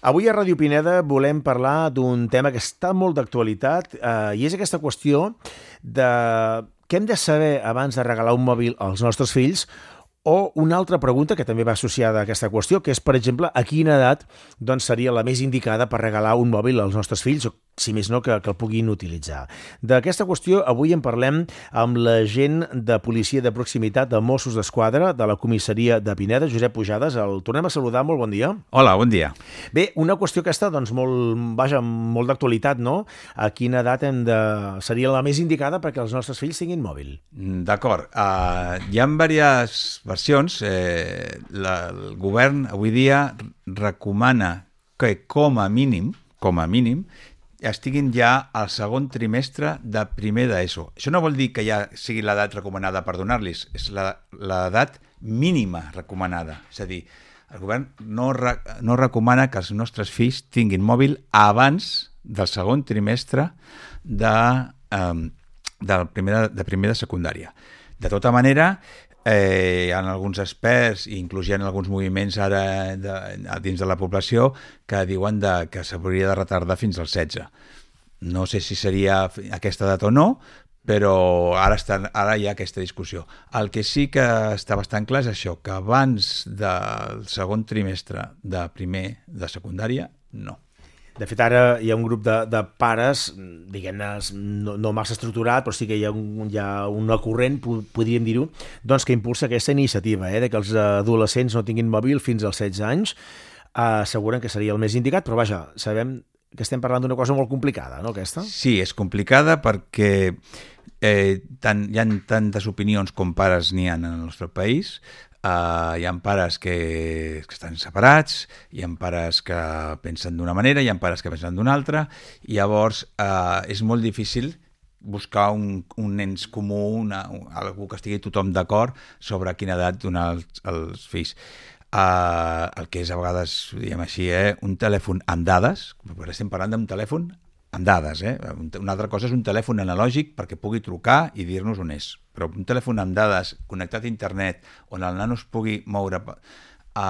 Avui a Ràdio Pineda volem parlar d'un tema que està molt d'actualitat eh, i és aquesta qüestió de què hem de saber abans de regalar un mòbil als nostres fills o una altra pregunta que també va associada a aquesta qüestió, que és, per exemple, a quina edat doncs, seria la més indicada per regalar un mòbil als nostres fills o si més no, que, que el puguin utilitzar. D'aquesta qüestió avui en parlem amb l'agent de policia de proximitat de Mossos d'Esquadra de la comissaria de Pineda, Josep Pujades. El tornem a saludar, molt bon dia. Hola, bon dia. Bé, una qüestió que està doncs, molt, vaja, molt d'actualitat, no? A quina edat hem de... seria la més indicada perquè els nostres fills tinguin mòbil? Mm, d'acord. Uh, hi ha diverses versions. Eh, la, el govern avui dia recomana que com a mínim, com a mínim, estiguin ja al segon trimestre de primer d'ESO. Això no vol dir que ja sigui l'edat recomanada per donar-los, és l'edat mínima recomanada. És a dir, el govern no, re, no recomana que els nostres fills tinguin mòbil abans del segon trimestre de, eh, de, primer, de primer de secundària. De tota manera, eh, hi ha alguns experts, inclús hi ha alguns moviments ara de, dins de la població que diuen de, que s'hauria de retardar fins als 16. No sé si seria aquesta data o no, però ara, està, ara hi ha aquesta discussió. El que sí que està bastant clar és això, que abans del segon trimestre de primer de secundària, no. De fet, ara hi ha un grup de, de pares, diguem-ne, no, no massa estructurat, però sí que hi ha, un, hi ha una corrent, podríem dir-ho, doncs que impulsa aquesta iniciativa, eh, de que els adolescents no tinguin mòbil fins als 16 anys. Uh, asseguren que seria el més indicat, però vaja, sabem que estem parlant d'una cosa molt complicada, no, aquesta? Sí, és complicada perquè eh, tant, hi ha tantes opinions com pares n'hi ha en el nostre país, Uh, hi ha pares que, que estan separats, hi ha pares que pensen d'una manera, hi ha pares que pensen d'una altra, i llavors uh, és molt difícil buscar un, un ens comú, una, algú que estigui tothom d'acord sobre quina edat donar els, els fills. Uh, el que és a vegades, diguem així, eh, un telèfon amb dades, estem parlant d'un telèfon amb dades, eh? Una altra cosa és un telèfon analògic perquè pugui trucar i dir-nos on és. Però un telèfon amb dades connectat a internet on el nano es pugui moure a,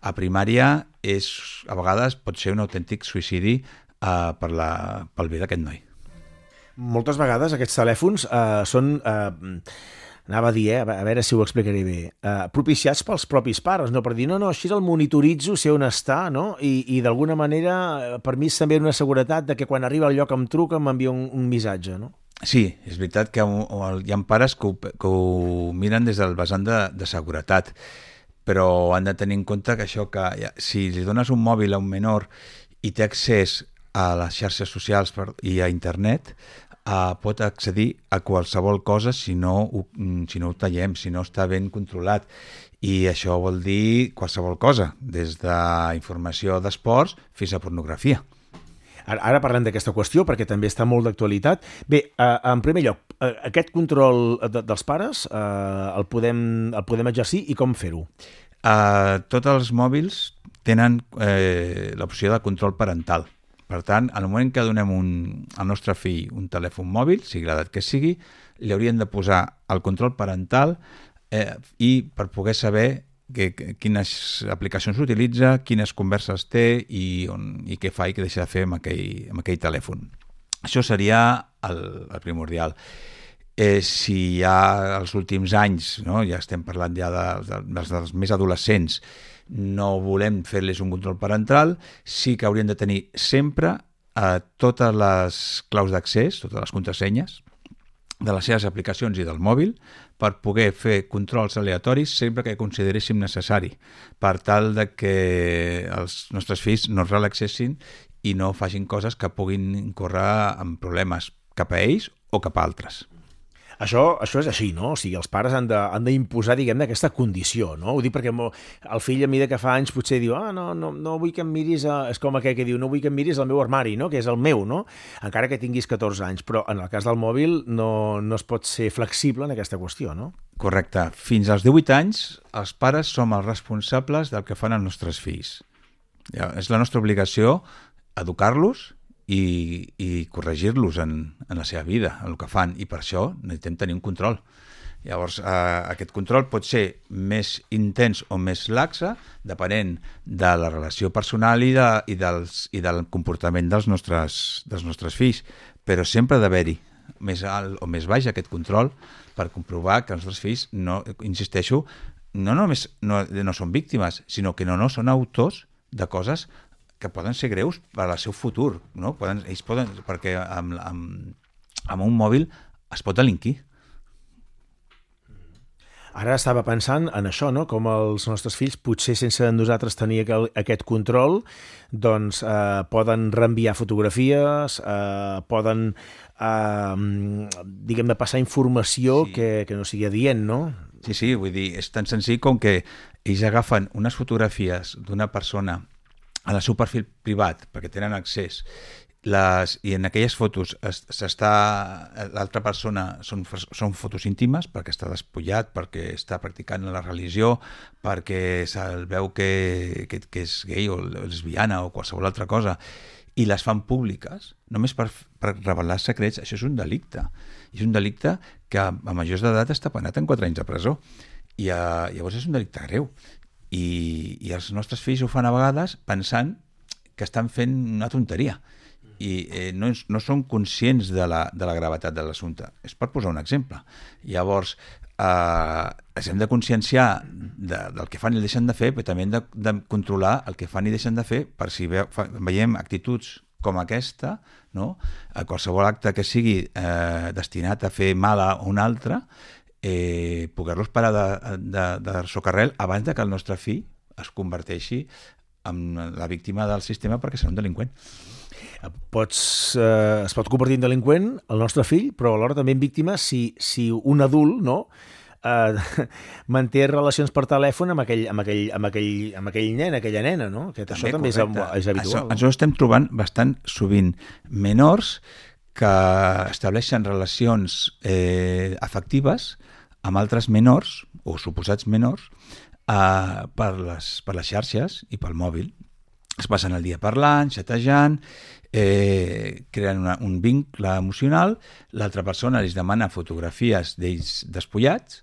a primària és, a vegades pot ser un autèntic suïcidi uh, per la, pel bé d'aquest noi. Moltes vegades aquests telèfons uh, són... Uh, anava a dir, eh, a veure si ho explicaré bé, uh, propiciats pels propis pares, no? per dir, no, no, així el monitoritzo, sé on està, no? I, i d'alguna manera, eh, per mi és també una seguretat de que quan arriba al lloc em truca m'envia un, un missatge, no? Sí, és veritat que hi ha pares que ho, que ho miren des del vessant de, de seguretat, però han de tenir en compte que això que si li dones un mòbil a un menor i té accés a les xarxes socials per, i a internet, uh, pot accedir a qualsevol cosa si no, ho, mm, si no ho tallem, si no està ben controlat. I això vol dir qualsevol cosa, des d'informació d'esports fins a pornografia. Ara, ara parlem d'aquesta qüestió perquè també està molt d'actualitat. Bé, eh, en primer lloc, eh, aquest control de, dels pares eh, el, podem, el podem exercir i com fer-ho? Uh, tots els mòbils tenen eh, l'opció de control parental. Per tant, al moment que donem un, al nostre fill un telèfon mòbil, sigui l'edat que sigui, li haurien de posar el control parental eh, i per poder saber que, que, quines aplicacions utilitza, quines converses té i, on, i què fa i què deixa de fer amb aquell, amb aquell telèfon. Això seria el, el primordial. Eh, si ja els últims anys, no, ja estem parlant ja de, de, dels, dels més adolescents, no volem fer-les un control parental, sí que haurien de tenir sempre eh, totes les claus d'accés, totes les contrasenyes de les seves aplicacions i del mòbil per poder fer controls aleatoris sempre que consideréssim necessari, per tal de que els nostres fills no es relaxessin i no facin coses que puguin incórrer en problemes cap a ells o cap a altres. Això, això és així, no? O sigui, els pares han d'imposar, diguem-ne, aquesta condició, no? Ho dic perquè el fill, a mesura que fa anys, potser diu ah, no, no, no vull que em miris, a... és com aquell que diu, no vull que em miris el meu armari, no? Que és el meu, no? Encara que tinguis 14 anys, però en el cas del mòbil no, no es pot ser flexible en aquesta qüestió, no? Correcte. Fins als 18 anys, els pares som els responsables del que fan els nostres fills. Ja, és la nostra obligació educar-los i, i corregir-los en, en la seva vida, en el que fan, i per això necessitem tenir un control. Llavors, eh, aquest control pot ser més intens o més laxa, depenent de la relació personal i, de, i, dels, i del comportament dels nostres, dels nostres fills, però sempre ha d'haver-hi més alt o més baix aquest control per comprovar que els nostres fills, no, insisteixo, no només no, no són víctimes, sinó que no, no són autors de coses que poden ser greus per al seu futur, no? Poden, ells poden, perquè amb, amb, amb un mòbil es pot delinquir. Ara estava pensant en això, no? com els nostres fills, potser sense nosaltres tenir aquel, aquest control, doncs eh, poden reenviar fotografies, eh, poden, eh, diguem-ne, passar informació sí. que, que no sigui adient, no? Sí, sí, vull dir, és tan senzill com que ells agafen unes fotografies d'una persona a la seu perfil privat, perquè tenen accés, les, i en aquelles fotos s'està l'altra persona són, són fotos íntimes perquè està despullat, perquè està practicant la religió, perquè se'l veu que, que, que és gay o lesbiana o qualsevol altra cosa i les fan públiques només per, per revelar secrets, això és un delicte. És un delicte que a majors d'edat està penat en 4 anys de presó. I a, llavors és un delicte greu i, i els nostres fills ho fan a vegades pensant que estan fent una tonteria i eh, no, no són conscients de la, de la gravetat de l'assumpte. És per posar un exemple. Llavors, eh, ens hem de conscienciar de, del que fan i deixen de fer, però també hem de, de controlar el que fan i deixen de fer per si ve, fa, veiem actituds com aquesta, no? a qualsevol acte que sigui eh, destinat a fer mal a un altre, eh, poder-los parar de, de, de socarrel abans de que el nostre fill es converteixi en la víctima del sistema perquè serà un delinqüent. Pots, eh, es pot convertir en delinqüent el nostre fill, però alhora també en víctima si, si un adult no, eh, manté relacions per telèfon amb aquell, amb aquell, amb aquell, amb aquell nen, aquella nena, no? Que també, això també és, és habitual. Això, això estem trobant bastant sovint. Menors que estableixen relacions eh, afectives amb altres menors, o suposats menors, eh, per, les, per les xarxes i pel mòbil. Es passen el dia parlant, xatejant, eh, creen una, un vincle emocional, l'altra persona els demana fotografies d'ells despullats,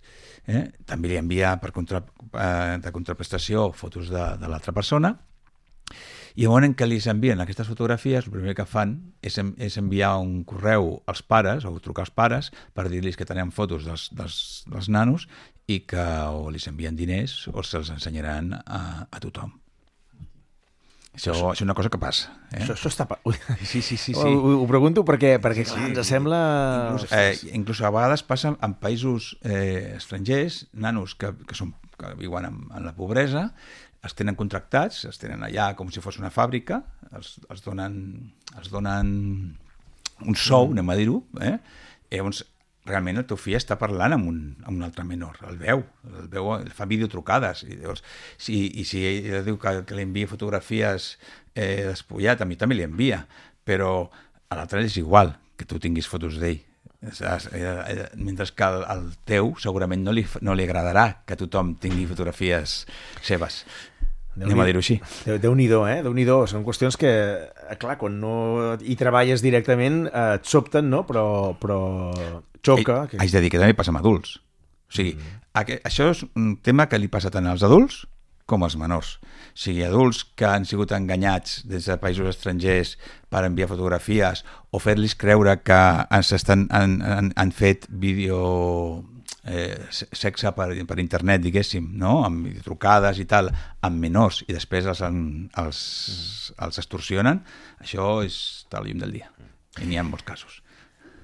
eh, també li envia per contra, eh, de contraprestació fotos de, de l'altra persona, i el moment en què li envien aquestes fotografies, el primer que fan és, és enviar un correu als pares, o trucar als pares, per dir-los que tenen fotos dels, dels, dels nanos i que o li envien diners o se'ls ensenyaran a, a tothom. Això, això és una cosa que passa. Eh? Això, això està... Ui. Sí, sí, sí. sí. Ho, ho pregunto perquè, perquè clar, sí, ens sembla... Inclús, eh, inclús a vegades passa en països eh, estrangers, nanos que, que, són, que viuen en, en la pobresa, els tenen contractats, els tenen allà com si fos una fàbrica, els, els, donen, els donen un sou, mm. anem a dir-ho, eh? I llavors realment el teu fill està parlant amb un, amb un altre menor, el veu, el veu, el fa videotrucades, i, llavors, si, i si ell diu que, que li envia fotografies eh, despullat, a mi també li envia, però a l'altre és igual que tu tinguis fotos d'ell, mentre que el, el teu segurament no li, no li agradarà que tothom tingui fotografies seves. Anem a dir-ho així. Déu-n'hi-do, eh? déu nhi. Són qüestions que, eh, clar, quan no hi treballes directament eh, et sobten, no? Però, però xoca. que... Haig de dir que també passa amb adults. O sigui, mm. aquest, això és un tema que li passa tant als adults com als menors. O sigui, adults que han sigut enganyats des de països estrangers per enviar fotografies o fer-los creure que estan, han, han, han fet vídeo eh, sexe per, per internet, diguéssim, no? amb trucades i tal, amb menors, i després els, els, els extorsionen, això és tal llum del dia. I n'hi ha molts casos.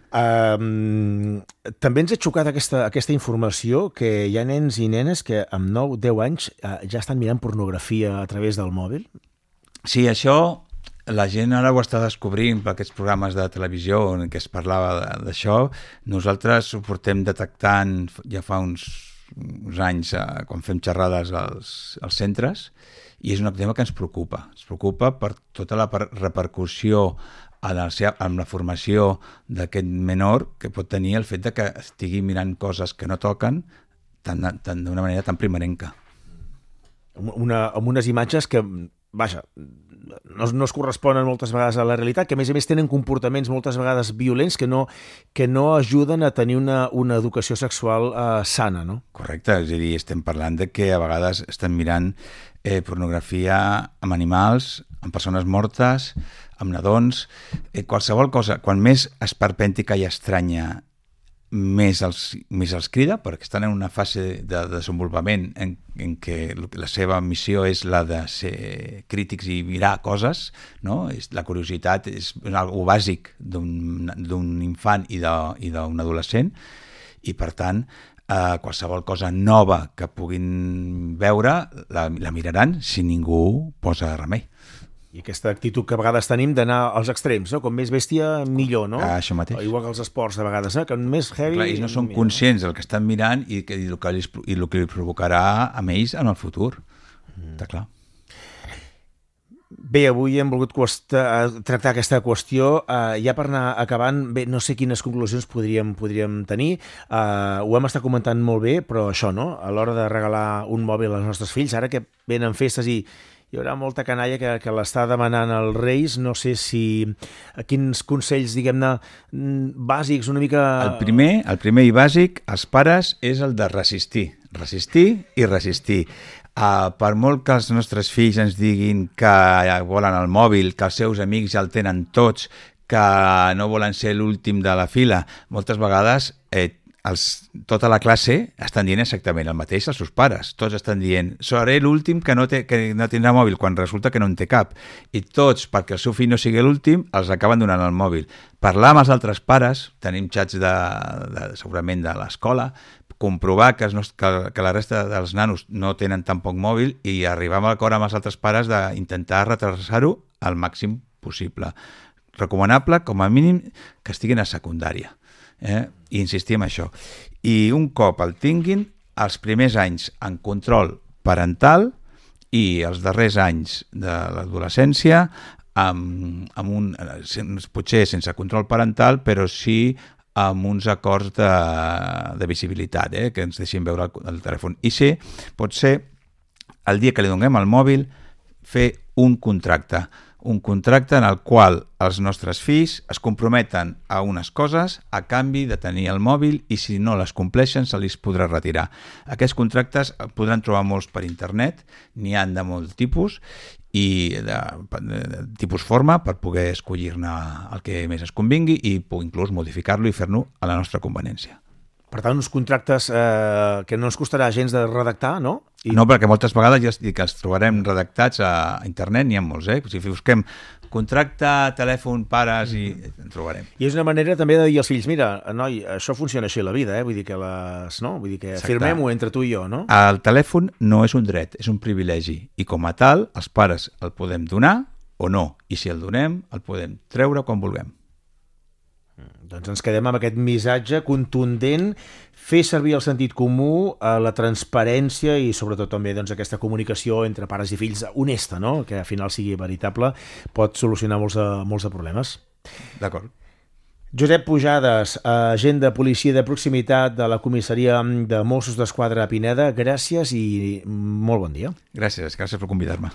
Um, també ens ha xocat aquesta, aquesta informació que hi ha nens i nenes que amb 9-10 anys uh, ja estan mirant pornografia a través del mòbil? Sí, això la gent ara ho està descobrint per aquests programes de televisió en què es parlava d'això. Nosaltres ho portem detectant ja fa uns, uns anys eh, quan fem xerrades als, als centres i és un tema que ens preocupa. Ens preocupa per tota la repercussió en, el, en la formació d'aquest menor que pot tenir el fet de que estigui mirant coses que no toquen d'una manera tan primerenca. Una, amb unes imatges que, vaja, no, no es corresponen moltes vegades a la realitat, que a més a més tenen comportaments moltes vegades violents que no, que no ajuden a tenir una, una educació sexual eh, sana, no? Correcte, és a dir, estem parlant de que a vegades estan mirant eh, pornografia amb animals, amb persones mortes, amb nadons, eh, qualsevol cosa. Quan més esperpèntica i estranya més els, més els crida perquè estan en una fase de desenvolupament en, en què la seva missió és la de ser crítics i mirar coses, no? La curiositat és algo bàsic d'un infant i d'un adolescent i per tant eh, qualsevol cosa nova que puguin veure la, la miraran si ningú posa remei. I aquesta actitud que a vegades tenim d'anar als extrems, no? com més bèstia, millor, no? Ah, això mateix. Igual que els esports, de vegades, eh? que més heavy... Clar, ells no són millor. conscients del que estan mirant i, que, i, el que i el que li provocarà a ells en el futur. Mm. Està clar. Bé, avui hem volgut qüesta, tractar aquesta qüestió. Uh, ja per anar acabant, bé, no sé quines conclusions podríem, podríem tenir. Uh, ho hem estat comentant molt bé, però això, no? A l'hora de regalar un mòbil als nostres fills, ara que venen festes i, hi haurà molta canalla que, que l'està demanant als Reis. No sé si... Quins consells, diguem-ne, mm, bàsics, una mica... El primer, el primer i bàsic, els pares, és el de resistir. Resistir i resistir. Uh, per molt que els nostres fills ens diguin que volen el mòbil, que els seus amics ja el tenen tots, que no volen ser l'últim de la fila, moltes vegades eh, els, tota la classe estan dient exactament el mateix als seus pares. Tots estan dient, seré l'últim que, no té, que no tindrà mòbil, quan resulta que no en té cap. I tots, perquè el seu fill no sigui l'últim, els acaben donant el mòbil. Parlar amb els altres pares, tenim xats de, de, segurament de l'escola, comprovar que, els, que, que la resta dels nanos no tenen tampoc mòbil i arribar a l'acord amb els altres pares d'intentar retrasar-ho al màxim possible. Recomanable, com a mínim, que estiguin a secundària eh? i insistir en això. I un cop el tinguin, els primers anys en control parental i els darrers anys de l'adolescència amb, amb un, potser sense control parental, però sí amb uns acords de, de visibilitat, eh? que ens deixin veure el, el telèfon. I sí, pot ser el dia que li donem el mòbil fer un contracte un contracte en el qual els nostres fills es comprometen a unes coses a canvi de tenir el mòbil i si no les compleixen se li podrà retirar. Aquests contractes podran trobar molts per internet, n'hi han de molt tipus i de, de, de tipus forma per poder escollir-ne el que més es convingui i inclús modificar-lo i fer-lo a la nostra conveniència. Per tant, uns contractes eh, que no ens costarà gens de redactar, no? I... No, perquè moltes vegades ja dic que els trobarem redactats a internet, n'hi ha molts, eh? Si busquem contracte, telèfon, pares, i mm. en trobarem. I és una manera també de dir als fills, mira, noi, això funciona així la vida, eh? Vull dir que les, no? Vull dir que firmem-ho entre tu i jo, no? El telèfon no és un dret, és un privilegi. I com a tal, els pares el podem donar o no. I si el donem, el podem treure quan vulguem. Doncs ens quedem amb aquest missatge contundent, fer servir el sentit comú, eh, la transparència i sobretot també doncs, aquesta comunicació entre pares i fills honesta, no? que al final sigui veritable, pot solucionar molts de, molts de problemes. D'acord. Josep Pujades, agent de policia de proximitat de la comissaria de Mossos d'Esquadra a Pineda, gràcies i molt bon dia. Gràcies, gràcies per convidar-me.